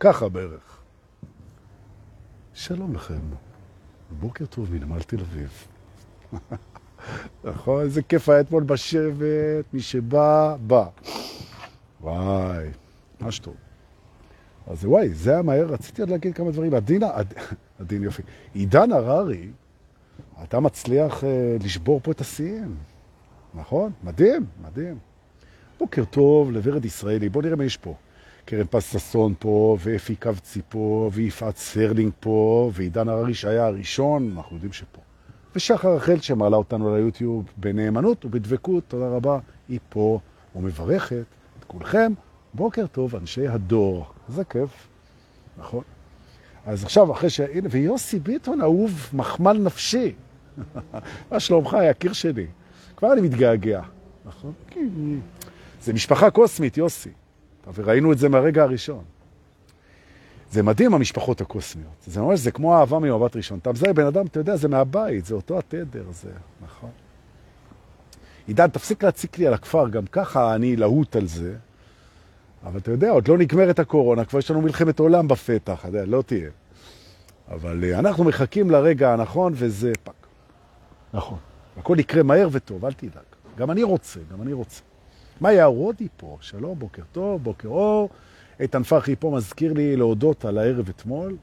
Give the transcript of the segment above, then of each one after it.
ככה בערך. שלום לכם, בוקר טוב מנמל תל אביב. נכון? איזה כיף היה אתמול בשבת, מי שבא, בא. וואי, ממש טוב. אז וואי, זה היה מהר, רציתי עוד להגיד כמה דברים. עדינה, עד, עדין יופי. עידן הררי, אתה מצליח uh, לשבור פה את השיאים, נכון? מדהים, מדהים. בוקר טוב לוורד ישראלי, בוא נראה מה יש פה. קרן פס ששון פה, ואפי קבצי פה, ויפעת סרלינג פה, ועידן הררי שהיה הראשון, אנחנו יודעים שפה. ושחר רחל שמעלה אותנו ליוטיוב בנאמנות ובדבקות, תודה רבה, היא פה ומברכת את כולכם. בוקר טוב, אנשי הדור. זה כיף, נכון? אז עכשיו, אחרי ש... הנה, ויוסי ביטון, אהוב, מחמל נפשי. מה שלומך, יקיר שלי? כבר אני מתגעגע, נכון? זה משפחה קוסמית, יוסי. וראינו את זה מהרגע הראשון. זה מדהים, המשפחות הקוסמיות. זה ממש, זה כמו אהבה ממבט ראשון. אתה מזהה בן אדם, אתה יודע, זה מהבית, זה אותו התדר, זה נכון. עידן, תפסיק להציק לי על הכפר, גם ככה אני להוט על זה. אבל אתה יודע, עוד לא נגמרת הקורונה, כבר יש לנו מלחמת עולם בפתח, אתה יודע, לא תהיה. אבל uh, אנחנו מחכים לרגע הנכון, וזה פק. נכון. הכל יקרה מהר וטוב, אל תדאג. גם אני רוצה, גם אני רוצה. מה יערודי פה? שלום, בוקר טוב, בוקר אור. איתן פרחי פה מזכיר לי להודות על הערב אתמול.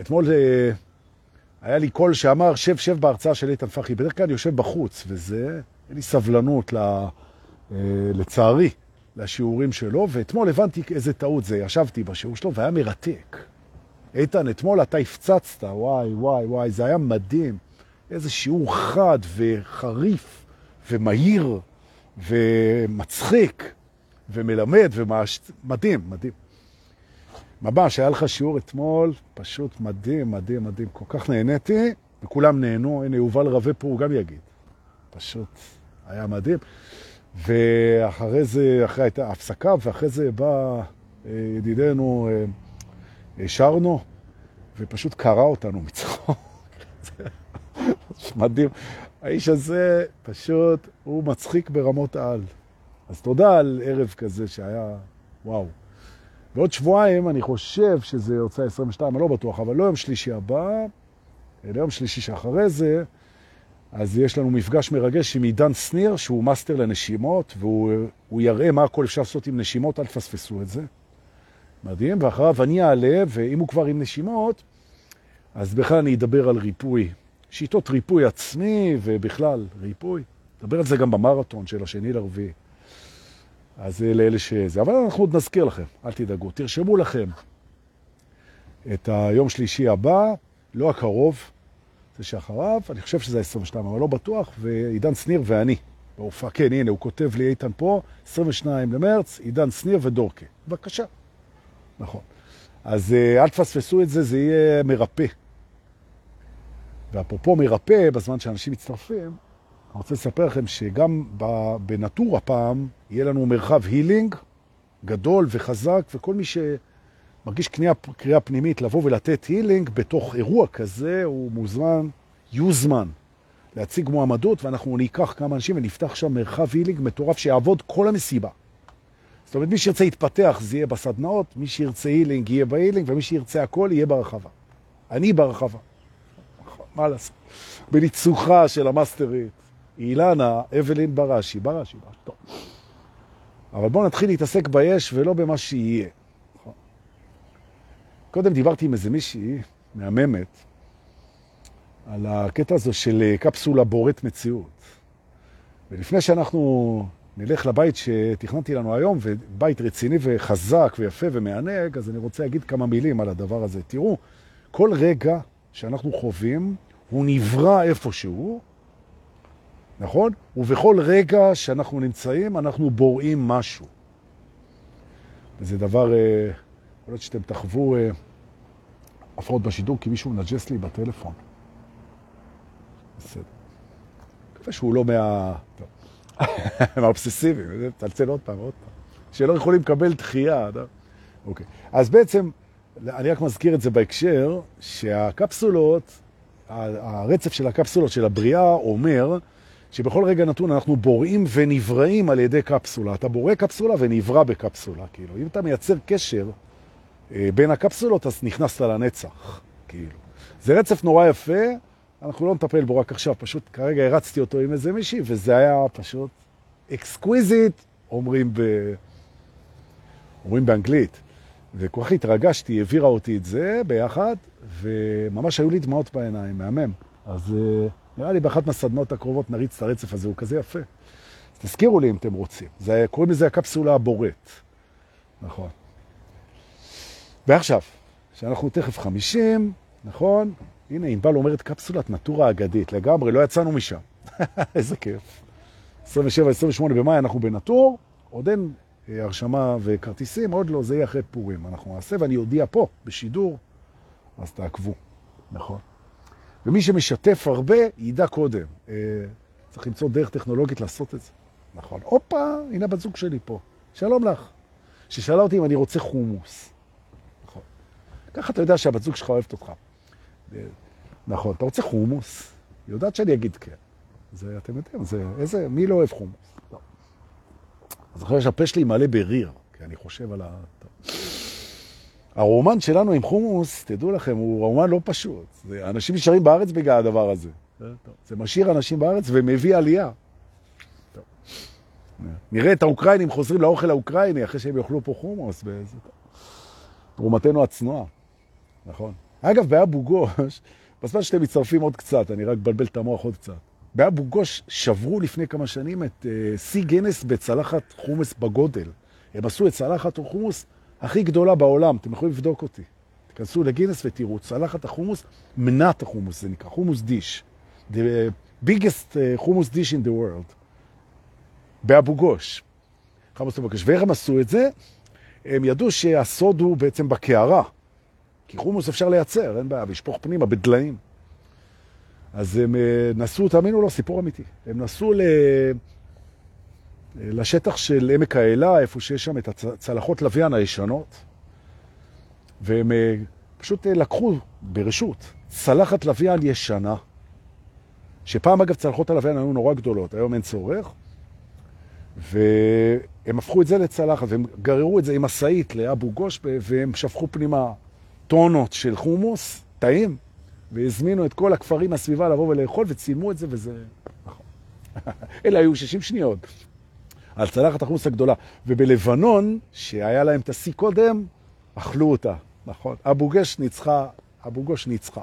אתמול uh, היה לי קול שאמר, שב, שב בהרצאה של איתן פרחי. בדרך כלל אני יושב בחוץ, וזה, אין לי סבלנות, לה, uh, לצערי. לשיעורים שלו, ואתמול הבנתי איזה טעות זה. ישבתי בשיעור שלו והיה מרתק. איתן, אתמול אתה הפצצת, וואי, וואי, וואי, זה היה מדהים. איזה שיעור חד וחריף ומהיר ומצחיק ומלמד ומש... מדהים. ממש, היה לך שיעור אתמול, פשוט מדהים, מדהים, מדהים. כל כך נהניתי, וכולם נהנו. הנה, יובל רווה פה, הוא גם יגיד. פשוט היה מדהים. ואחרי זה, אחרי הייתה הפסקה, ואחרי זה בא אה, ידידנו אה, שרנו, ופשוט קרע אותנו מצחוק. מדהים. האיש הזה פשוט, הוא מצחיק ברמות על. אז תודה על ערב כזה שהיה, וואו. ועוד שבועיים אני חושב שזה יוצא 22, אני לא בטוח, אבל לא יום שלישי הבא, אלא יום שלישי שאחרי זה, אז יש לנו מפגש מרגש עם עידן סניר, שהוא מאסטר לנשימות, והוא יראה מה הכל אפשר לעשות עם נשימות, אל תפספסו את זה. מדהים, ואחריו אני אעלה, ואם הוא כבר עם נשימות, אז בכלל אני אדבר על ריפוי. שיטות ריפוי עצמי, ובכלל ריפוי. נדבר על זה גם במרתון של השני לרביעי. אז זה לאלה שזה. אבל אנחנו עוד נזכיר לכם, אל תדאגו. תרשמו לכם את היום שלישי הבא, לא הקרוב, זה שאחריו, אני חושב שזה 22, אבל לא בטוח, ועידן שניר ואני. בהופעה, כן, הנה, הוא כותב לי איתן פה, 22 למרץ, עידן שניר ודורקה. בבקשה. נכון. אז אה, אל תפספסו את זה, זה יהיה מרפא. ואפרופו מרפא, בזמן שאנשים מצטרפים, אני רוצה לספר לכם שגם בנטור הפעם יהיה לנו מרחב הילינג גדול וחזק, וכל מי ש... מרגיש קריאה, פנימית לבוא ולתת הילינג בתוך אירוע כזה, הוא מוזמן, יוזמן, להציג מועמדות, ואנחנו ניקח כמה אנשים ונפתח שם מרחב הילינג מטורף שיעבוד כל המסיבה. זאת אומרת, מי שירצה להתפתח זה יהיה בסדנאות, מי שירצה הילינג יהיה בהילינג, ומי שירצה הכל יהיה ברחבה. אני ברחבה. מה לעשות? בניצוחה של המאסטרית, אילנה, אבלין בראשי, בראשי, בראשי, טוב. אבל בואו נתחיל להתעסק ביש ולא במה שיהיה. קודם דיברתי עם איזה מישהי מהממת על הקטע הזה של קפסולה בורת מציאות. ולפני שאנחנו נלך לבית שתכננתי לנו היום, ובית רציני וחזק ויפה ומענג, אז אני רוצה להגיד כמה מילים על הדבר הזה. תראו, כל רגע שאנחנו חווים, הוא נברא איפשהו, נכון? ובכל רגע שאנחנו נמצאים, אנחנו בוראים משהו. וזה דבר, אה, יכול להיות שאתם תחוו אה, הפרעות בשידור, כי מישהו נג'ס לי בטלפון. בסדר. מקווה שהוא לא מה... מהאובססיביים, תצלצל עוד פעם, עוד פעם. שלא יכולים לקבל דחייה. אוקיי. אז בעצם, אני רק מזכיר את זה בהקשר, שהקפסולות, הרצף של הקפסולות של הבריאה אומר שבכל רגע נתון אנחנו בוראים ונבראים על ידי קפסולה. אתה בורא קפסולה ונברא בקפסולה, כאילו. אם אתה מייצר קשר אה, בין הקפסולות, אז נכנסת לנצח, כאילו. זה רצף נורא יפה, אנחנו לא נטפל בו רק עכשיו, פשוט כרגע הרצתי אותו עם איזה מישהי, וזה היה פשוט exquisite, אומרים, ב... אומרים באנגלית. וכל כך התרגשתי, העבירה אותי את זה ביחד, וממש היו לי דמעות בעיניים, מהמם. אז אה, נראה לי באחת מהסדנות הקרובות נריץ את הרצף הזה, הוא כזה יפה. אז תזכירו לי אם אתם רוצים. זה, קוראים לזה הקפסולה הבורט. נכון. ועכשיו, שאנחנו תכף חמישים, נכון? הנה, ענבל אומרת קפסולת נטורה אגדית, לגמרי, לא יצאנו משם. איזה כיף. 27-28 במאי אנחנו בנטור, עוד אין אה, הרשמה וכרטיסים, עוד לא, זה יהיה אחרי פורים. אנחנו נעשה, ואני אודיע פה, בשידור, אז תעקבו, נכון. ומי שמשתף הרבה, ידע קודם. אה, צריך למצוא דרך טכנולוגית לעשות את זה. נכון. הופה, הנה בת זוג שלי פה. שלום לך. ששאלה אותי אם אני רוצה חומוס. נכון. ככה אתה יודע שהבת זוג שלך אוהבת אותך. נכון. אתה רוצה חומוס? היא יודעת שאני אגיד כן. זה, אתם יודעים, זה, איזה, מי לא אוהב חומוס? לא. אז אחרי שהפה שלי מלא בריר, כי אני חושב על ה... הרומן שלנו עם חומוס, תדעו לכם, הוא רומן לא פשוט. זה, אנשים נשארים בארץ בגלל הדבר הזה. זה משאיר אנשים בארץ ומביא עלייה. נראה את האוקראינים חוזרים לאוכל האוקראיני אחרי שהם יאכלו פה חומוס. תרומתנו הצנועה, נכון. אגב, באבו גוש, בזמן שאתם מצטרפים עוד קצת, אני רק בלבל את המוח עוד קצת. באבו גוש שברו לפני כמה שנים את שיא uh, גינס בצלחת חומוס בגודל. הם עשו את צלחת החומוס הכי גדולה בעולם, אתם יכולים לבדוק אותי. תכנסו לגינס ותראו, צלחת החומוס, מנת החומוס, זה נקרא, חומוס דיש. The biggest uh, חומוס דיש in the world. באבו גוש. חמוס מבקש. ואיך הם עשו את זה? הם ידעו שהסוד הוא בעצם בקערה. כי חומוס אפשר לייצר, אין בעיה, לשפוך פנימה בדליים. אז הם אה, נסעו, תאמינו לו, סיפור אמיתי. הם נסעו ל... לשטח של עמק האלה, איפה שיש שם את הצלחות לוויין הישנות, והם אה, פשוט אה, לקחו ברשות צלחת לוויין ישנה, שפעם אגב צלחות הלוויין היו נורא גדולות, היום אין צורך, והם הפכו את זה לצלחת, והם גררו את זה עם מסעית לאבו גוש, והם שפכו פנימה טונות של חומוס, טעים, והזמינו את כל הכפרים הסביבה לבוא ולאכול, וצילמו את זה, וזה... נכון. אלה היו 60 שניות. על צלחת החומוס הגדולה. ובלבנון, שהיה להם את השיא קודם, אכלו אותה, נכון. אבו גש ניצחה, אבו גוש ניצחה.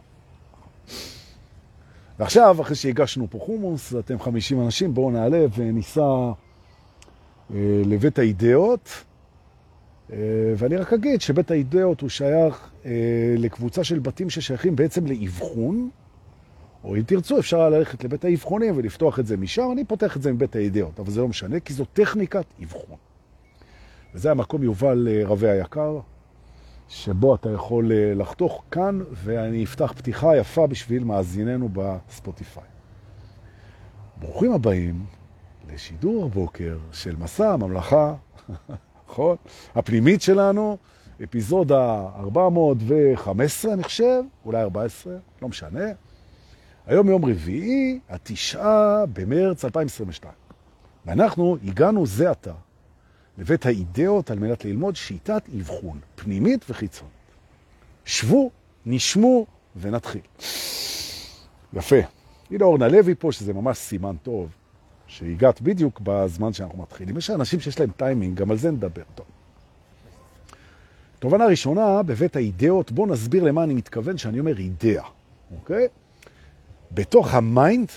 ועכשיו, אחרי שהגשנו פה חומוס, אתם 50 אנשים, בואו נעלה וניסע אה, לבית האידאות. אה, ואני רק אגיד שבית האידאות הוא שייך אה, לקבוצה של בתים ששייכים בעצם לאבחון, או אם תרצו, אפשר ללכת לבית האבחונים ולפתוח את זה משם. אני פותח את זה מבית הידיעות, אבל זה לא משנה, כי זו טכניקת אבחון. וזה המקום יובל אה, רבי היקר, שבו אתה יכול אה, לחתוך כאן, ואני אפתח פתיחה יפה בשביל מאזיננו בספוטיפיי. ברוכים הבאים לשידור הבוקר של מסע הממלכה, נכון? הפנימית שלנו, אפיזודה 415, אני חושב, אולי 14, לא משנה. היום יום רביעי, התשעה במרץ 2022. ואנחנו הגענו זה עתה לבית האידאות על מנת ללמוד שיטת אבחון, פנימית וחיצונית. שבו, נשמו ונתחיל. יפה. הנה אורנה לוי פה, שזה ממש סימן טוב, שהגעת בדיוק בזמן שאנחנו מתחילים. יש אנשים שיש להם טיימינג, גם על זה נדבר. טוב. תובנה ראשונה, בבית האידאות, בואו נסביר למה אני מתכוון שאני אומר אידאה, אוקיי? בתוך ה mind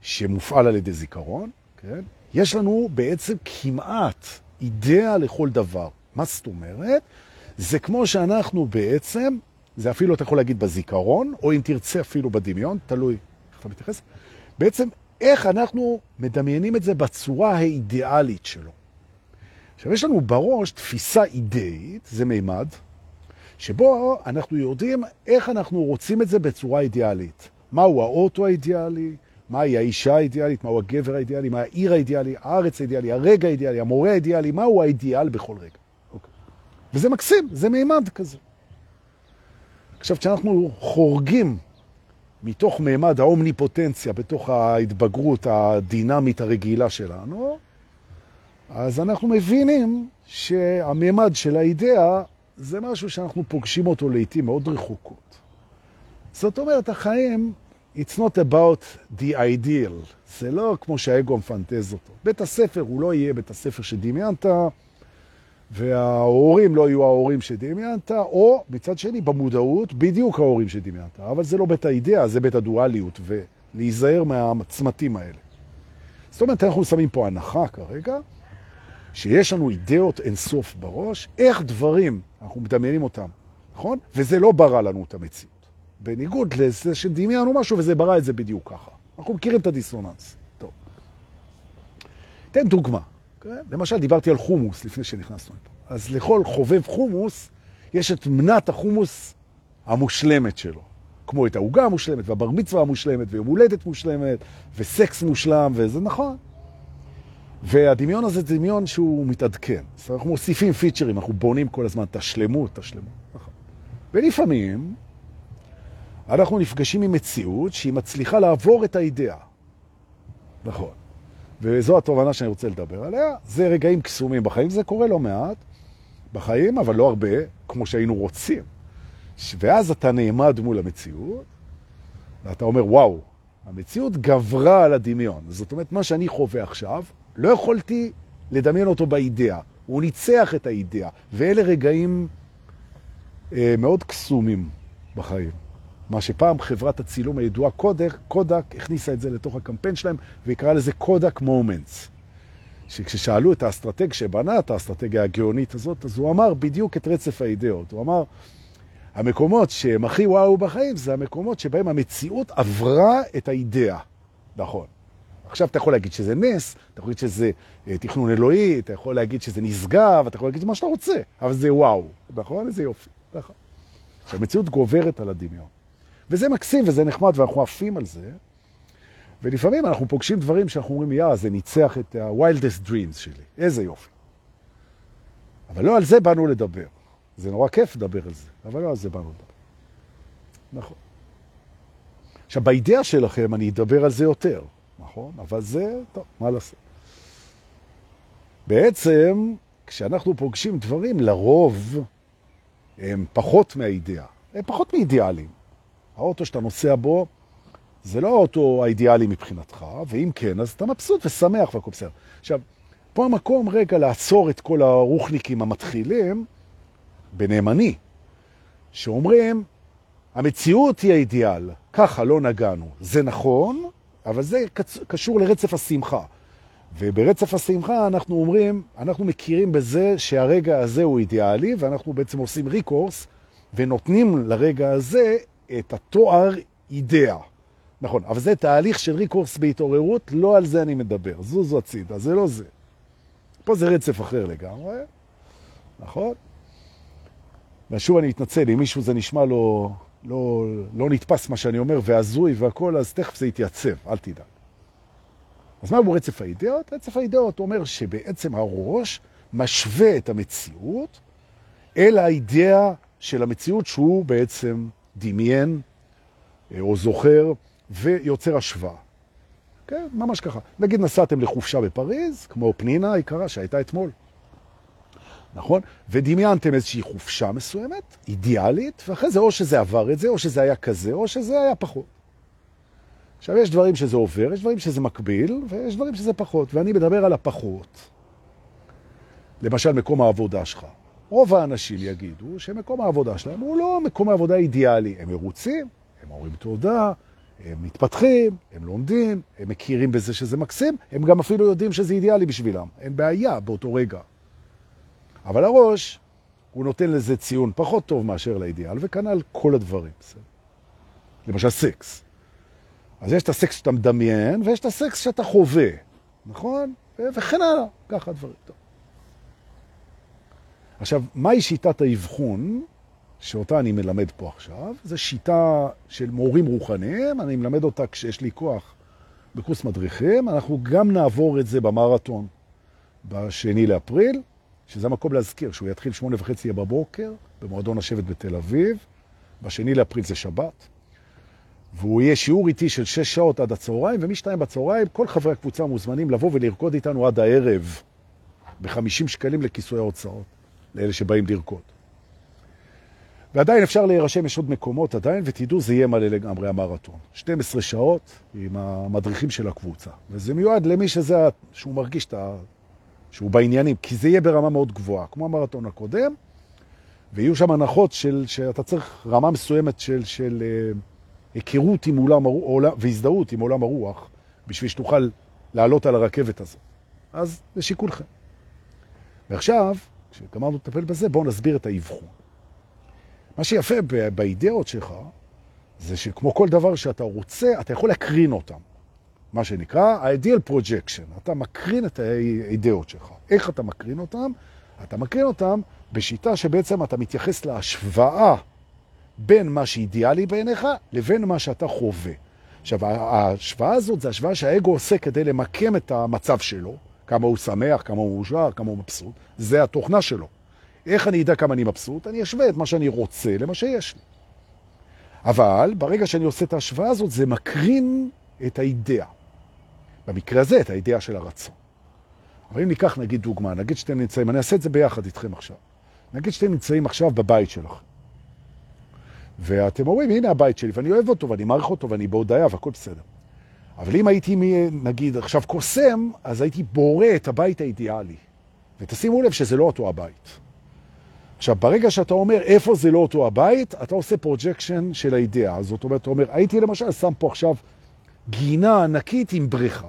שמופעל על ידי זיכרון, כן? יש לנו בעצם כמעט אידאה לכל דבר. מה זאת אומרת? זה כמו שאנחנו בעצם, זה אפילו אתה יכול להגיד בזיכרון, או אם תרצה אפילו בדמיון, תלוי איך אתה מתייחס, בעצם איך אנחנו מדמיינים את זה בצורה האידיאלית שלו. עכשיו, יש לנו בראש תפיסה אידאית, זה מימד, שבו אנחנו יודעים איך אנחנו רוצים את זה בצורה אידיאלית. מהו האוטו האידיאלי, מהי האישה האידיאלית, מהו הגבר האידיאלי, מה העיר האידיאלי, הארץ האידיאלי, הרגע האידיאלי, המורה האידיאלי, מהו האידיאל בכל רגע. אוקיי. וזה מקסים, זה מימד כזה. עכשיו, כשאנחנו חורגים מתוך מימד האומניפוטנציה, בתוך ההתבגרות הדינמית הרגילה שלנו, אז אנחנו מבינים שהמימד של האידאה זה משהו שאנחנו פוגשים אותו לעתים מאוד רחוקות. זאת אומרת, החיים, it's not about the ideal. זה לא כמו שהאגו מפנטז אותו. בית הספר הוא לא יהיה בית הספר שדמיינת, וההורים לא יהיו ההורים שדמיינת, או מצד שני, במודעות, בדיוק ההורים שדמיינת. אבל זה לא בית האידאה, זה בית הדואליות, ולהיזהר מהצמתים האלה. זאת אומרת, אנחנו שמים פה הנחה כרגע, שיש לנו אידאות אינסוף בראש, איך דברים, אנחנו מדמיינים אותם, נכון? וזה לא ברא לנו את המציאות. בניגוד לזה שדמיינו משהו וזה ברא את זה בדיוק ככה. אנחנו מכירים את הדיסוננס. תן דוגמה. כן? למשל, דיברתי על חומוס לפני שנכנסנו לפה. אז לכל חובב חומוס יש את מנת החומוס המושלמת שלו. כמו את העוגה המושלמת, והבר מצווה המושלמת, ויום הולדת מושלמת, וסקס מושלם, וזה נכון. והדמיון הזה זה דמיון שהוא מתעדכן. אומרת, אנחנו מוסיפים פיצ'רים, אנחנו בונים כל הזמן את השלמות. נכון. ולפעמים אנחנו נפגשים עם מציאות שהיא מצליחה לעבור את האידאה. נכון. וזו התובנה שאני רוצה לדבר עליה. זה רגעים קסומים בחיים, זה קורה לא מעט בחיים, אבל לא הרבה, כמו שהיינו רוצים. ואז אתה נעמד מול המציאות, ואתה אומר, וואו, המציאות גברה על הדמיון. זאת אומרת, מה שאני חווה עכשיו, לא יכולתי לדמיין אותו באידאה. הוא ניצח את האידאה. ואלה רגעים אה, מאוד קסומים בחיים. מה שפעם חברת הצילום הידועה קודק, קודק הכניסה את זה לתוך הקמפיין שלהם ויקרא לזה קודק מומנטס. שכששאלו את האסטרטג שבנה את האסטרטגיה הגאונית הזאת, אז הוא אמר בדיוק את רצף האידאות. הוא אמר, המקומות שהם הכי וואו בחיים זה המקומות שבהם המציאות עברה את האידאה. נכון. עכשיו אתה יכול להגיד שזה נס, אתה יכול להגיד שזה אה, תכנון אלוהי, אתה יכול להגיד שזה נשגב, אתה יכול להגיד מה שאתה רוצה, אבל זה וואו, נכון? איזה יופי, נכון. שהמציאות גוברת על הדמיון. וזה מקסים וזה נחמד ואנחנו עפים על זה, ולפעמים אנחנו פוגשים דברים שאנחנו אומרים, יא, זה ניצח את ה-wildest dreams שלי, איזה יופי. אבל לא על זה באנו לדבר. זה נורא כיף לדבר על זה, אבל לא על זה באנו לדבר. נכון. עכשיו, באידאה שלכם אני אדבר על זה יותר. נכון? אבל זה, טוב, מה לעשות? בעצם, כשאנחנו פוגשים דברים, לרוב הם פחות מהאידאה, הם פחות מאידיאליים. האוטו שאתה נוסע בו, זה לא האוטו האידיאלי מבחינתך, ואם כן, אז אתה מבסוט ושמח והכל בסדר. עכשיו, פה המקום רגע לעצור את כל הרוחניקים המתחילים, אני, שאומרים, המציאות היא האידיאל, ככה לא נגענו. זה נכון, אבל זה קשור לרצף השמחה. וברצף השמחה אנחנו אומרים, אנחנו מכירים בזה שהרגע הזה הוא אידיאלי, ואנחנו בעצם עושים ריקורס, ונותנים לרגע הזה את התואר אידאה. נכון, אבל זה תהליך של ריקורס בהתעוררות, לא על זה אני מדבר. זו זו הצידה, זה לא זה. פה זה רצף אחר לגמרי, נכון? ושוב אני מתנצל, אם מישהו זה נשמע לו לא, לא נתפס מה שאני אומר, והזוי והכל, אז תכף זה יתייצב, אל תדאג. אז מהו רצף האידאות? רצף האידאות אומר שבעצם הראש משווה את המציאות אל האידאה של המציאות שהוא בעצם דמיין אה, או זוכר ויוצר השוואה. כן, ממש ככה. נגיד נסעתם לחופשה בפריז, כמו פנינה היקרה שהייתה אתמול. נכון? ודמיינתם איזושהי חופשה מסוימת, אידיאלית, ואחרי זה או שזה עבר את זה, או שזה היה כזה, או שזה היה פחות. עכשיו, יש דברים שזה עובר, יש דברים שזה מקביל, ויש דברים שזה פחות, ואני מדבר על הפחות. למשל, מקום העבודה שלך. רוב האנשים יגידו שמקום העבודה שלהם הוא לא מקום העבודה אידיאלי. הם מרוצים, הם אומרים תודה, הם מתפתחים, הם לומדים, הם מכירים בזה שזה מקסים, הם גם אפילו יודעים שזה אידיאלי בשבילם. אין בעיה באותו רגע. אבל הראש, הוא נותן לזה ציון פחות טוב מאשר לאידיאל, וכנ"ל כל הדברים. למשל סקס. אז יש את הסקס שאתה מדמיין, ויש את הסקס שאתה חווה, נכון? וכן הלאה, ככה הדברים. טוב. עכשיו, מהי שיטת האבחון, שאותה אני מלמד פה עכשיו? זו שיטה של מורים רוחניים, אני מלמד אותה כשיש לי כוח בקורס מדריכים, אנחנו גם נעבור את זה במרתון בשני לאפריל, שזה המקום להזכיר, שהוא יתחיל שמונה וחצי בבוקר במועדון השבט בתל אביב, בשני לאפריל זה שבת. והוא יהיה שיעור איתי של שש שעות עד הצהריים, ומשתיים בצהריים כל חברי הקבוצה מוזמנים לבוא ולרקוד איתנו עד הערב, ב-50 שקלים לכיסוי ההוצאות, לאלה שבאים לרקוד. ועדיין אפשר להירשם, יש עוד מקומות עדיין, ותדעו, זה יהיה מלא לגמרי המרתון. 12 שעות עם המדריכים של הקבוצה. וזה מיועד למי שזה, שהוא מרגיש את ה... שהוא בעניינים, כי זה יהיה ברמה מאוד גבוהה, כמו המרתון הקודם, ויהיו שם הנחות של, שאתה צריך רמה מסוימת של, של uh, היכרות עם עולם הרוח, והזדהות עם עולם הרוח, בשביל שתוכל לעלות על הרכבת הזאת. אז זה שיקולכם. ועכשיו, כשגמרנו לטפל בזה, בואו נסביר את האבחון. מה שיפה באידאות שלך, זה שכמו כל דבר שאתה רוצה, אתה יכול להקרין אותם. מה שנקרא ה-ideal projection. אתה מקרין את האידאות שלך. איך אתה מקרין אותם? אתה מקרין אותם בשיטה שבעצם אתה מתייחס להשוואה בין מה שאידיאלי בעיניך לבין מה שאתה חווה. עכשיו, ההשוואה הזאת זה השוואה שהאגו עושה כדי למקם את המצב שלו, כמה הוא שמח, כמה הוא מאושר, כמה הוא מבסוט. זה התוכנה שלו. איך אני אדע כמה אני מבסוט? אני אשווה את מה שאני רוצה למה שיש לי. אבל ברגע שאני עושה את ההשוואה הזאת, זה מקרין את האידאה. במקרה הזה, את האידאה של הרצון. אבל אם ניקח נגיד דוגמה, נגיד שאתם נמצאים, אני אעשה את זה ביחד איתכם עכשיו. נגיד שאתם נמצאים עכשיו בבית שלכם. ואתם אומרים, הנה הבית שלי, ואני אוהב אותו, ואני מעריך אותו, ואני בהודיה, והכל בסדר. אבל אם הייתי, נגיד, עכשיו קוסם, אז הייתי בורא את הבית האידיאלי. ותשימו לב שזה לא אותו הבית. עכשיו, ברגע שאתה אומר איפה זה לא אותו הבית, אתה עושה projection של האידאה. זאת אומרת, אתה אומר, הייתי למשל שם פה עכשיו גינה ענקית עם בריכה.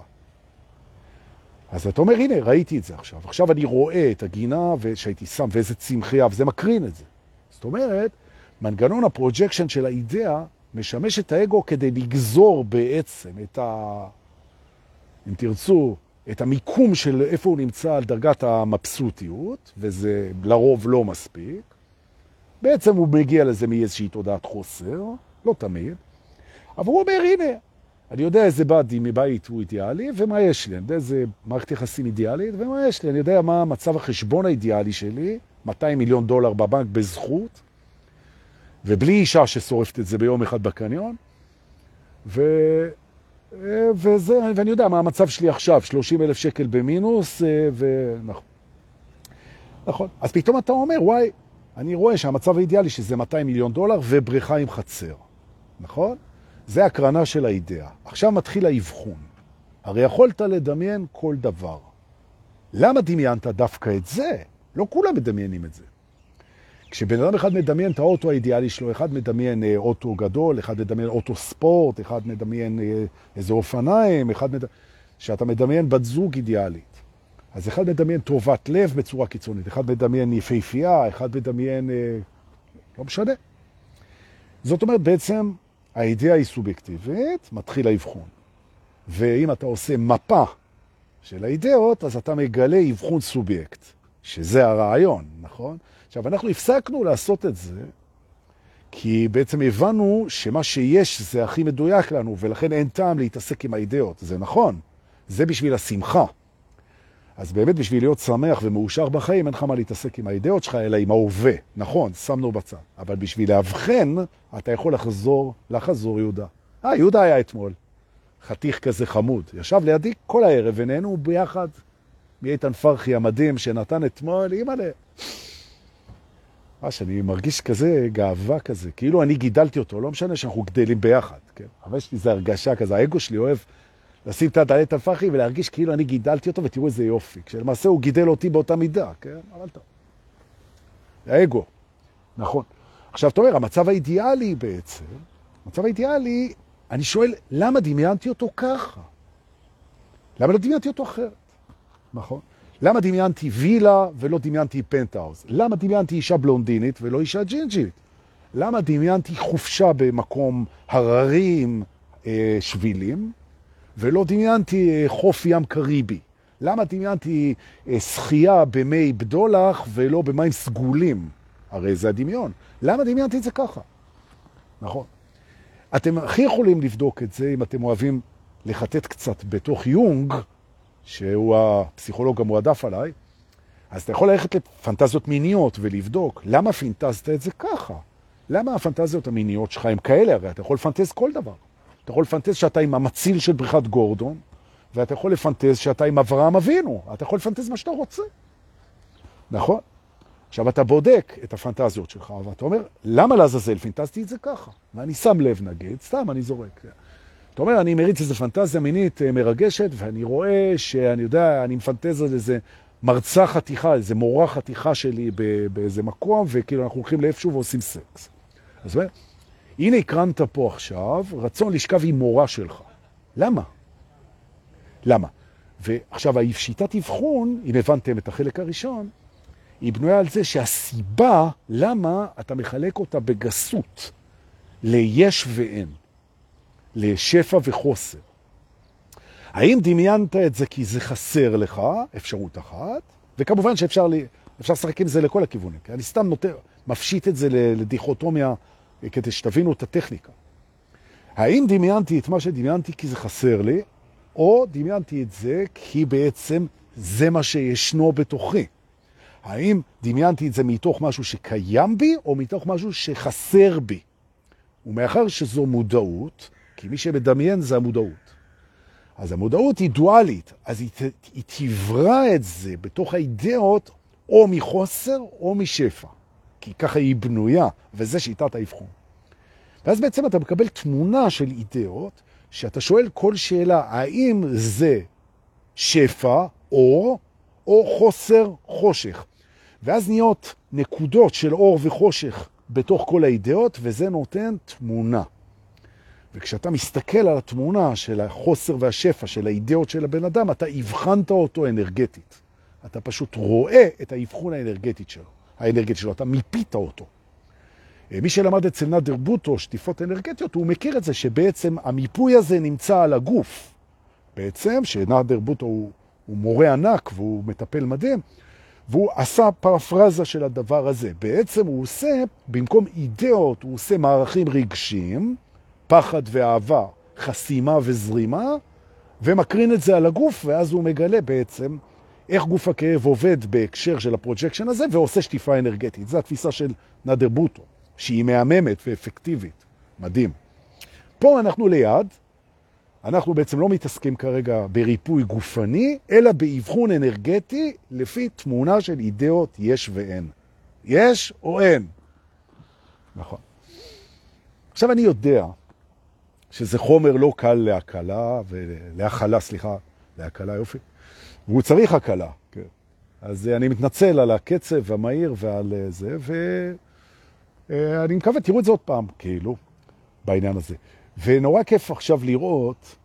אז אתה אומר, הנה, ראיתי את זה עכשיו. עכשיו אני רואה את הגינה שהייתי שם ואיזה צמחייה, וזה מקרין את זה. זאת אומרת, מנגנון ה projection של האידאה משמש את האגו כדי לגזור בעצם את ה... אם תרצו, את המיקום של איפה הוא נמצא על דרגת המבסוטיות, וזה לרוב לא מספיק. בעצם הוא מגיע לזה מאיזושהי תודעת חוסר, לא תמיד, אבל הוא אומר, הנה, אני יודע איזה באדי מבית הוא אידיאלי, ומה יש לי, אני יודע איזה מערכת יחסים אידיאלית, ומה יש לי, אני יודע מה מצב החשבון האידיאלי שלי, 200 מיליון דולר בבנק בזכות, ובלי אישה ששורפת את זה ביום אחד בקניון, ו... וזה, ואני יודע מה המצב שלי עכשיו, 30 אלף שקל במינוס, ונכון. נכון. אז פתאום אתה אומר, וואי, אני רואה שהמצב האידיאלי שזה 200 מיליון דולר ובריכה עם חצר, נכון? זה הקרנה של האידאה. עכשיו מתחיל האבחון. הרי יכולת לדמיין כל דבר. למה דמיינת דווקא את זה? לא כולם מדמיינים את זה. כשבן אדם אחד מדמיין את האוטו האידיאלי שלו, אחד מדמיין אה, אוטו גדול, אחד מדמיין אוטו ספורט, אחד מדמיין אה, איזה אופניים, אחד מדמיין... שאתה מדמיין בת זוג אידיאלית. אז אחד מדמיין טובת לב בצורה קיצונית, אחד מדמיין יפהפייה, אחד מדמיין... אה, לא משנה. זאת אומרת, בעצם האידאה היא סובייקטיבית, מתחיל האבחון. ואם אתה עושה מפה של האידאות, אז אתה מגלה אבחון סובייקט, שזה הרעיון, נכון? עכשיו, אנחנו הפסקנו לעשות את זה, כי בעצם הבנו שמה שיש זה הכי מדויק לנו, ולכן אין טעם להתעסק עם האידאות. זה נכון, זה בשביל השמחה. אז באמת בשביל להיות שמח ומאושר בחיים, אין לך מה להתעסק עם האידאות שלך, אלא עם ההווה. נכון, שמנו בצד. אבל בשביל להבחן, אתה יכול לחזור, לחזור יהודה. אה, יהודה היה אתמול. חתיך כזה חמוד. ישב לידי כל הערב, ונהנו ביחד מאיתן פרחי המדהים שנתן אתמול, אימא'לה. ממש, אני מרגיש כזה גאווה כזה, כאילו אני גידלתי אותו, לא משנה שאנחנו גדלים ביחד, כן? אבל יש לי איזו הרגשה כזה, האגו שלי אוהב לשים את הדלת הפחי ולהרגיש כאילו אני גידלתי אותו ותראו איזה יופי, כשלמעשה הוא גידל אותי באותה מידה, כן? אבל טוב. האגו, נכון. עכשיו, אתה אומר, המצב האידיאלי בעצם, המצב האידיאלי, אני שואל, למה דמיינתי אותו ככה? למה לא דמיינתי אותו אחרת? נכון. למה דמיינתי וילה ולא דמיינתי פנטהאוז? למה דמיינתי אישה בלונדינית ולא אישה ג'ינג'ית? למה דמיינתי חופשה במקום הררי עם אה, שבילים ולא דמיינתי אה, חוף ים קריבי? למה דמיינתי אה, שחייה במי בדולח ולא במים סגולים? הרי זה הדמיון. למה דמיינתי את זה ככה? נכון. אתם הכי יכולים לבדוק את זה אם אתם אוהבים לחטט קצת בתוך יונג, שהוא הפסיכולוג המועדף עליי, אז אתה יכול ללכת לפנטזיות מיניות ולבדוק למה פינטזת את זה ככה. למה הפנטזיות המיניות שלך הם כאלה? הרי אתה יכול לפנטז כל דבר. אתה יכול לפנטז שאתה עם המציל של בריכת גורדון, ואתה יכול לפנטז שאתה עם אברהם אבינו, אתה יכול לפנטז מה שאתה רוצה. נכון? עכשיו, אתה בודק את הפנטזיות שלך, ואתה אומר, למה לעזאזל פינטזתי את זה ככה? ואני שם לב, נגיד, סתם, אני זורק. אתה אומר, אני מריץ איזו פנטזיה מינית אה, מרגשת, ואני רואה שאני יודע, אני מפנטז על איזה מרצה חתיכה, איזה מורה חתיכה שלי באיזה מקום, וכאילו אנחנו הולכים לאיפשהו ועושים סקס. אז אומר, הנה הקרנת פה עכשיו רצון לשכב עם מורה שלך. למה? למה? ועכשיו, שיטת אבחון, אם הבנתם את החלק הראשון, היא בנויה על זה שהסיבה למה אתה מחלק אותה בגסות ליש ואין, לשפע וחוסר. האם דמיינת את זה כי זה חסר לך, אפשרות אחת, וכמובן שאפשר לי, אפשר לשחק עם זה לכל הכיוונים, כי אני סתם נותר, מפשיט את זה לדיכוטומיה כדי שתבינו את הטכניקה. האם דמיינתי את מה שדמיינתי כי זה חסר לי, או דמיינתי את זה כי בעצם זה מה שישנו בתוכי. האם דמיינתי את זה מתוך משהו שקיים בי, או מתוך משהו שחסר בי? ומאחר שזו מודעות, כי מי שמדמיין זה המודעות. אז המודעות היא דואלית, אז היא, היא תברא את זה בתוך האידאות או מחוסר או משפע. כי ככה היא בנויה, וזה שיטת האבחון. ואז בעצם אתה מקבל תמונה של אידאות, שאתה שואל כל שאלה, האם זה שפע, אור, או חוסר, חושך. ואז נהיות נקודות של אור וחושך בתוך כל האידאות, וזה נותן תמונה. וכשאתה מסתכל על התמונה של החוסר והשפע של האידאות של הבן אדם, אתה הבחנת אותו אנרגטית. אתה פשוט רואה את האבחון האנרגטית שלו, האנרגטית שלו, אתה מיפית אותו. מי שלמד אצל נדר בוטו שטיפות אנרגטיות, הוא מכיר את זה שבעצם המיפוי הזה נמצא על הגוף. בעצם, שנדר בוטו הוא, הוא מורה ענק והוא מטפל מדהים, והוא עשה פרפרזה של הדבר הזה. בעצם הוא עושה, במקום אידאות, הוא עושה מערכים רגשיים, פחד ואהבה, חסימה וזרימה, ומקרין את זה על הגוף, ואז הוא מגלה בעצם איך גוף הכאב עובד בהקשר של ה projection הזה, ועושה שטיפה אנרגטית. זו התפיסה של נדר בוטו. שהיא מהממת ואפקטיבית. מדהים. פה אנחנו ליד, אנחנו בעצם לא מתעסקים כרגע בריפוי גופני, אלא באבחון אנרגטי לפי תמונה של אידאות יש ואין. יש או אין? נכון. עכשיו אני יודע שזה חומר לא קל להקלה, להכלה, סליחה, להקלה יופי, והוא צריך הקלה, כן. אז אני מתנצל על הקצב המהיר ועל זה, ו... אה, מקווה, תראו את זה עוד פעם, כאילו, בעניין הזה. ונורא כיף עכשיו לראות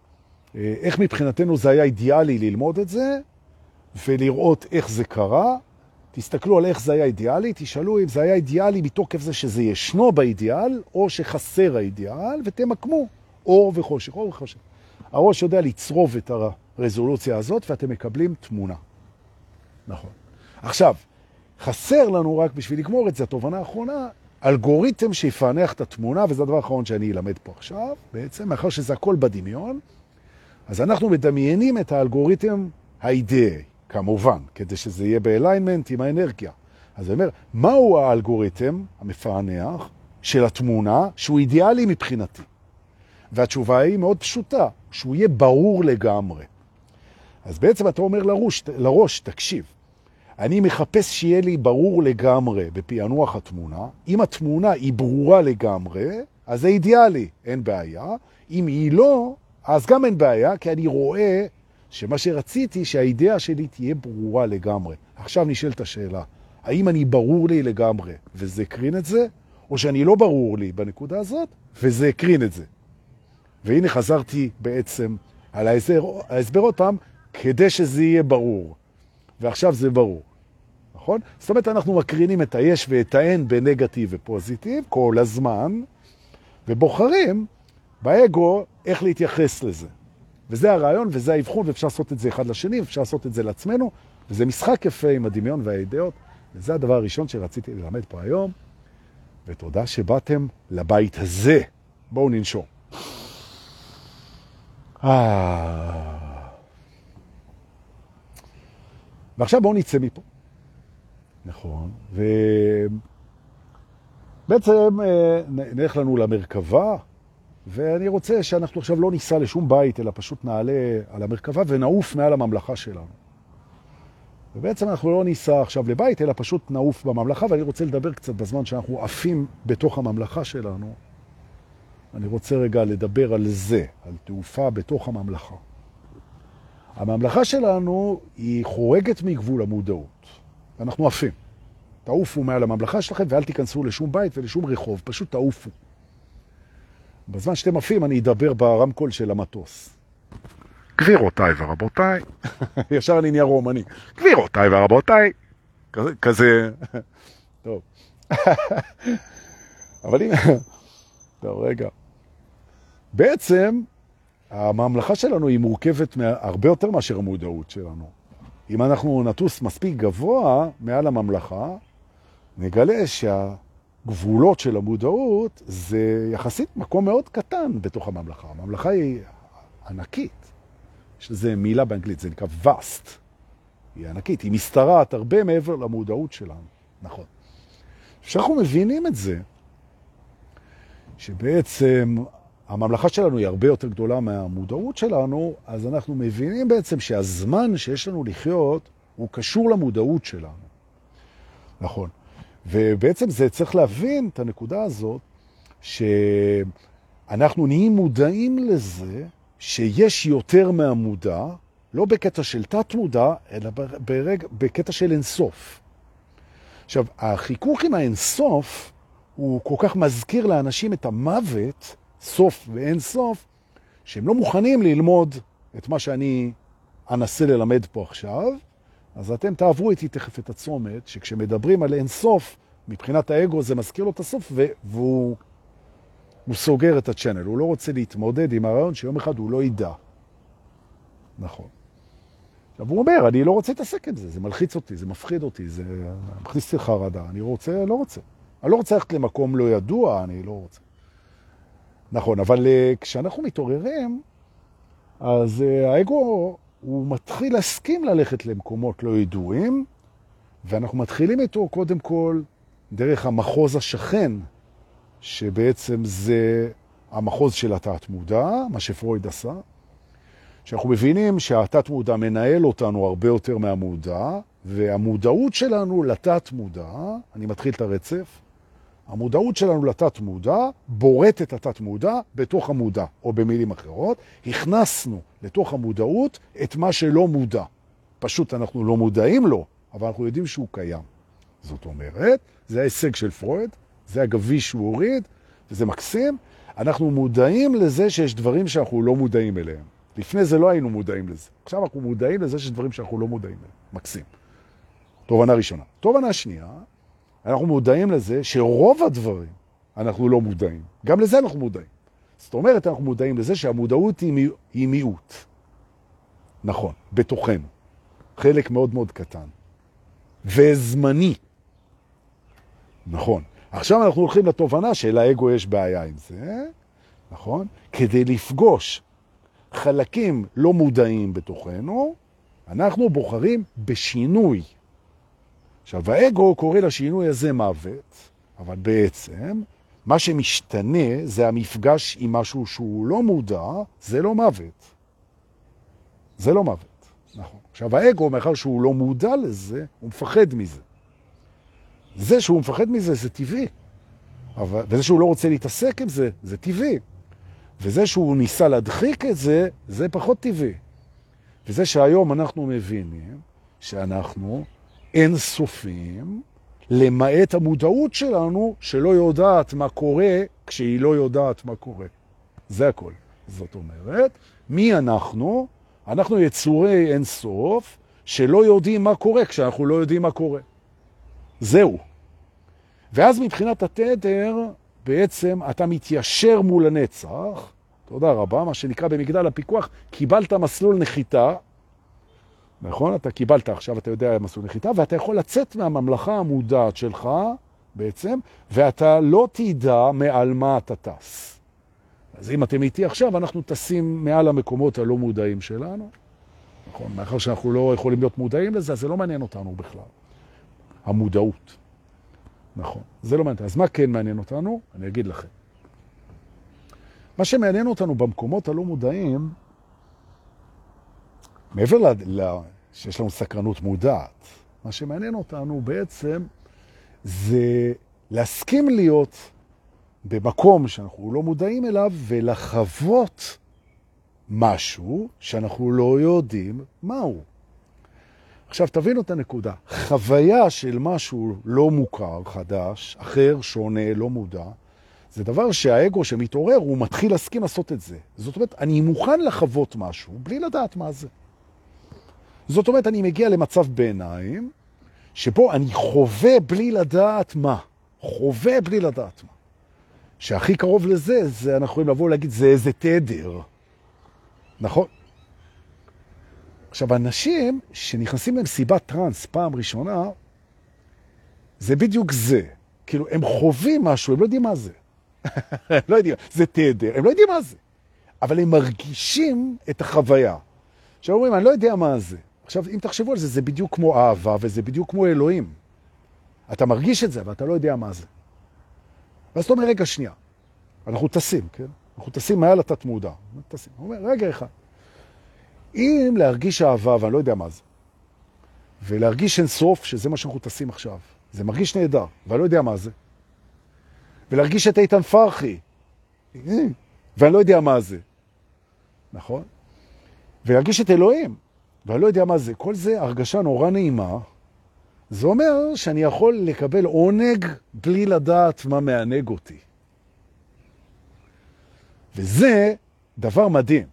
אה, איך מבחינתנו זה היה אידיאלי ללמוד את זה, ולראות איך זה קרה. תסתכלו על איך זה היה אידיאלי, תשאלו אם זה היה אידיאלי מתוקף זה שזה ישנו באידיאל, או שחסר האידיאל, ותמקמו אור וחושך, אור וחושך. הראש יודע לצרוב את הרזולוציה הזאת, ואתם מקבלים תמונה. נכון. עכשיו, חסר לנו רק בשביל לגמור את זה, התובנה האחרונה, אלגוריתם שיפענח את התמונה, וזה הדבר האחרון שאני אלמד פה עכשיו, בעצם, מאחר שזה הכל בדמיון, אז אנחנו מדמיינים את האלגוריתם האידאי, כמובן, כדי שזה יהיה באליינמנט עם האנרגיה. אז אני אומר, מהו האלגוריתם המפענח של התמונה שהוא אידיאלי מבחינתי? והתשובה היא מאוד פשוטה, שהוא יהיה ברור לגמרי. אז בעצם אתה אומר לראש, לראש תקשיב, אני מחפש שיהיה לי ברור לגמרי בפענוח התמונה. אם התמונה היא ברורה לגמרי, אז זה אידיאלי, אין בעיה. אם היא לא, אז גם אין בעיה, כי אני רואה שמה שרציתי, שהאידאה שלי תהיה ברורה לגמרי. עכשיו נשאלת השאלה, האם אני ברור לי לגמרי וזה הקרין את זה, או שאני לא ברור לי בנקודה הזאת וזה הקרין את זה. והנה חזרתי בעצם על ההסבר, ההסבר עוד פעם, כדי שזה יהיה ברור. ועכשיו זה ברור. נכון? זאת אומרת, אנחנו מקרינים את היש ואת האין בנגטיב ופוזיטיב כל הזמן, ובוחרים באגו איך להתייחס לזה. וזה הרעיון וזה האבחון, ואפשר לעשות את זה אחד לשני, ואפשר לעשות את זה לעצמנו, וזה משחק יפה עם הדמיון והאידאות, וזה הדבר הראשון שרציתי ללמד פה היום, ותודה שבאתם לבית הזה. בואו ננשום. אה... ועכשיו בואו נצא מפה. נכון, ובעצם אה, נלך לנו למרכבה, ואני רוצה שאנחנו עכשיו לא ניסע לשום בית, אלא פשוט נעלה על המרכבה ונעוף מעל הממלכה שלנו. ובעצם אנחנו לא ניסע עכשיו לבית, אלא פשוט נעוף בממלכה, ואני רוצה לדבר קצת בזמן שאנחנו עפים בתוך הממלכה שלנו. אני רוצה רגע לדבר על זה, על תעופה בתוך הממלכה. הממלכה שלנו היא חורגת מגבול המודעות. אנחנו עפים. תעופו מעל הממלכה שלכם ואל תיכנסו לשום בית ולשום רחוב, פשוט תעופו. בזמן שאתם עפים אני אדבר ברמקול של המטוס. גבירותיי ורבותיי, ישר אני נהיה רומני, גבירותיי ורבותיי, כזה, כזה, טוב. אבל אם, טוב, רגע. בעצם, הממלכה שלנו היא מורכבת הרבה יותר מאשר המודעות שלנו. אם אנחנו נטוס מספיק גבוה מעל הממלכה, נגלה שהגבולות של המודעות זה יחסית מקום מאוד קטן בתוך הממלכה. הממלכה היא ענקית. יש לזה מילה באנגלית, זה נקרא vast. היא ענקית, היא מסתרעת הרבה מעבר למודעות שלנו. נכון. כשאנחנו מבינים את זה, שבעצם הממלכה שלנו היא הרבה יותר גדולה מהמודעות שלנו, אז אנחנו מבינים בעצם שהזמן שיש לנו לחיות הוא קשור למודעות שלנו. נכון. ובעצם זה צריך להבין את הנקודה הזאת, שאנחנו נהיים מודעים לזה שיש יותר מהמודע, לא בקטע של תת מודע, אלא ברג, בקטע של אינסוף. עכשיו, החיכוך עם האינסוף הוא כל כך מזכיר לאנשים את המוות, סוף ואין סוף, שהם לא מוכנים ללמוד את מה שאני אנסה ללמד פה עכשיו, אז אתם תעברו איתי תכף את הצומת, שכשמדברים על אין סוף, מבחינת האגו זה מזכיר לו את הסוף, והוא הוא סוגר את הצ'אנל. הוא לא רוצה להתמודד עם הרעיון שיום אחד הוא לא ידע. נכון. עכשיו הוא אומר, אני לא רוצה להתעסק עם זה, זה מלחיץ אותי, זה מפחיד אותי, זה מכניס לי חרדה, אני רוצה, לא רוצה. אני לא רוצה ללכת למקום לא ידוע, אני לא רוצה. נכון, אבל אה, כשאנחנו מתעוררים, אז אה, האגו, הוא מתחיל להסכים ללכת למקומות לא ידועים, ואנחנו מתחילים איתו קודם כל דרך המחוז השכן, שבעצם זה המחוז של התת-מודע, מה שפרויד עשה, שאנחנו מבינים שהתת-מודע מנהל אותנו הרבה יותר מהמודע, והמודעות שלנו לתת-מודע, אני מתחיל את הרצף, המודעות שלנו לתת-מודע בורט את התת-מודע בתוך המודע, או במילים אחרות, הכנסנו לתוך המודעות את מה שלא מודע. פשוט אנחנו לא מודעים לו, אבל אנחנו יודעים שהוא קיים. זאת אומרת, זה ההישג של פרויד, זה הגביש שהוא הוריד, וזה מקסים. אנחנו מודעים לזה שיש דברים שאנחנו לא מודעים אליהם. לפני זה לא היינו מודעים לזה. עכשיו אנחנו מודעים לזה שיש דברים שאנחנו לא מודעים אליהם. מקסים. תובנה ראשונה. תובנה שנייה, אנחנו מודעים לזה שרוב הדברים אנחנו לא מודעים. גם לזה אנחנו מודעים. זאת אומרת, אנחנו מודעים לזה שהמודעות היא, מי... היא מיעוט. נכון, בתוכנו. חלק מאוד מאוד קטן. וזמני. נכון. עכשיו אנחנו הולכים לתובנה שלאגו יש בעיה עם זה, נכון? כדי לפגוש חלקים לא מודעים בתוכנו, אנחנו בוחרים בשינוי. עכשיו, האגו קורא לשינוי הזה מוות, אבל בעצם מה שמשתנה זה המפגש עם משהו שהוא לא מודע, זה לא מוות. זה לא מוות, נכון. עכשיו, האגו, מאחר שהוא לא מודע לזה, הוא מפחד מזה. זה שהוא מפחד מזה, זה טבעי. אבל, וזה שהוא לא רוצה להתעסק עם זה, זה טבעי. וזה שהוא ניסה להדחיק את זה, זה פחות טבעי. וזה שהיום אנחנו מבינים שאנחנו אינסופים, למעט המודעות שלנו שלא יודעת מה קורה כשהיא לא יודעת מה קורה. זה הכל. זאת אומרת, מי אנחנו? אנחנו יצורי אינסוף שלא יודעים מה קורה כשאנחנו לא יודעים מה קורה. זהו. ואז מבחינת התדר, בעצם אתה מתיישר מול הנצח, תודה רבה, מה שנקרא במגדל הפיקוח, קיבלת מסלול נחיתה, נכון? אתה קיבלת עכשיו, אתה יודע מסלול נחיתה, ואתה יכול לצאת מהממלכה המודעת שלך בעצם, ואתה לא תדע מעל מה אתה טס. אז אם אתם איתי עכשיו, אנחנו טסים מעל המקומות הלא מודעים שלנו, נכון? מאחר שאנחנו לא יכולים להיות מודעים לזה, זה לא מעניין אותנו בכלל. המודעות. נכון, זה לא מעניין. אז מה כן מעניין אותנו? אני אגיד לכם. מה שמעניין אותנו במקומות הלא מודעים, מעבר ל... שיש לנו סקרנות מודעת, מה שמעניין אותנו בעצם זה להסכים להיות במקום שאנחנו לא מודעים אליו ולחוות משהו שאנחנו לא יודעים מהו. עכשיו תבינו את הנקודה. חוויה של משהו לא מוכר, חדש, אחר, שונה, לא מודע, זה דבר שהאגו שמתעורר, הוא מתחיל להסכים לעשות את זה. זאת אומרת, אני מוכן לחוות משהו בלי לדעת מה זה. זאת אומרת, אני מגיע למצב ביניים, שבו אני חווה בלי לדעת מה. חווה בלי לדעת מה. שהכי קרוב לזה, זה אנחנו יכולים לבוא ולהגיד, זה איזה תדר. נכון? עכשיו, אנשים שנכנסים למסיבת טרנס פעם ראשונה, זה בדיוק זה. כאילו, הם חווים משהו, הם לא יודעים מה זה. לא יודעים, זה תדר, הם לא יודעים מה זה. אבל הם מרגישים את החוויה. עכשיו אומרים, אני לא יודע מה זה. עכשיו, אם תחשבו על זה, זה בדיוק כמו אהבה, וזה בדיוק כמו אלוהים. אתה מרגיש את זה, אבל אתה לא יודע מה זה. ואז אתה אומר, רגע, שנייה. אנחנו טסים, כן? אנחנו טסים מעל התת מודע. טסים. הוא אומר, רגע אחד. אם להרגיש אהבה, ואני לא יודע מה זה, ולהרגיש אין סוף, שזה מה שאנחנו טסים עכשיו, זה מרגיש נהדר, ואני לא יודע מה זה, ולהרגיש את איתן פרחי, ואני לא יודע מה זה, נכון? ולהרגיש את אלוהים, ואני לא יודע מה זה. כל זה הרגשה נורא נעימה. זה אומר שאני יכול לקבל עונג בלי לדעת מה מענג אותי. וזה דבר מדהים.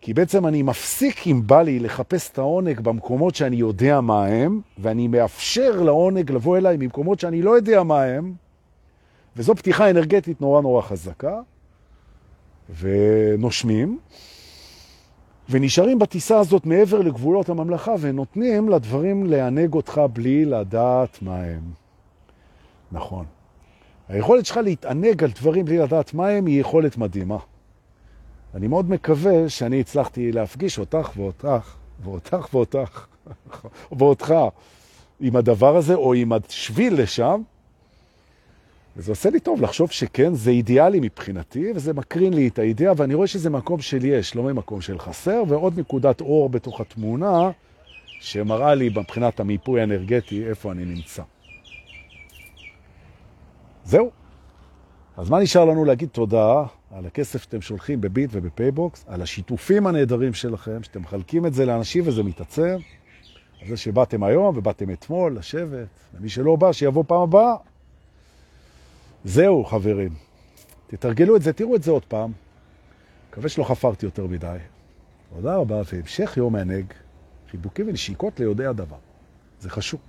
כי בעצם אני מפסיק אם בא לי לחפש את העונג במקומות שאני יודע מה הם, ואני מאפשר לעונג לבוא אליי ממקומות שאני לא יודע מה הם, וזו פתיחה אנרגטית נורא נורא חזקה, ונושמים, ונשארים בטיסה הזאת מעבר לגבולות הממלכה, ונותנים לדברים לענג אותך בלי לדעת מה הם. נכון. היכולת שלך להתענג על דברים בלי לדעת מה הם היא יכולת מדהימה. אני מאוד מקווה שאני הצלחתי להפגיש אותך ואותך, ואותך ואותך, ואותך, עם הדבר הזה, או עם השביל לשם, וזה עושה לי טוב לחשוב שכן, זה אידיאלי מבחינתי, וזה מקרין לי את האידאה, ואני רואה שזה מקום של יש, לא ממקום של חסר, ועוד נקודת אור בתוך התמונה, שמראה לי מבחינת המיפוי האנרגטי איפה אני נמצא. זהו. אז מה נשאר לנו להגיד תודה על הכסף שאתם שולחים בביט וב PayBox, על השיתופים הנהדרים שלכם, שאתם מחלקים את זה לאנשים וזה מתעצם, על זה שבאתם היום ובאתם אתמול לשבת, ומי שלא בא, שיבוא פעם הבאה. זהו, חברים. תתרגלו את זה, תראו את זה עוד פעם. מקווה שלא חפרתי יותר מדי. תודה רבה, והמשך יום מענג, חיבוקים ונשיקות ליודעי הדבר. זה חשוב.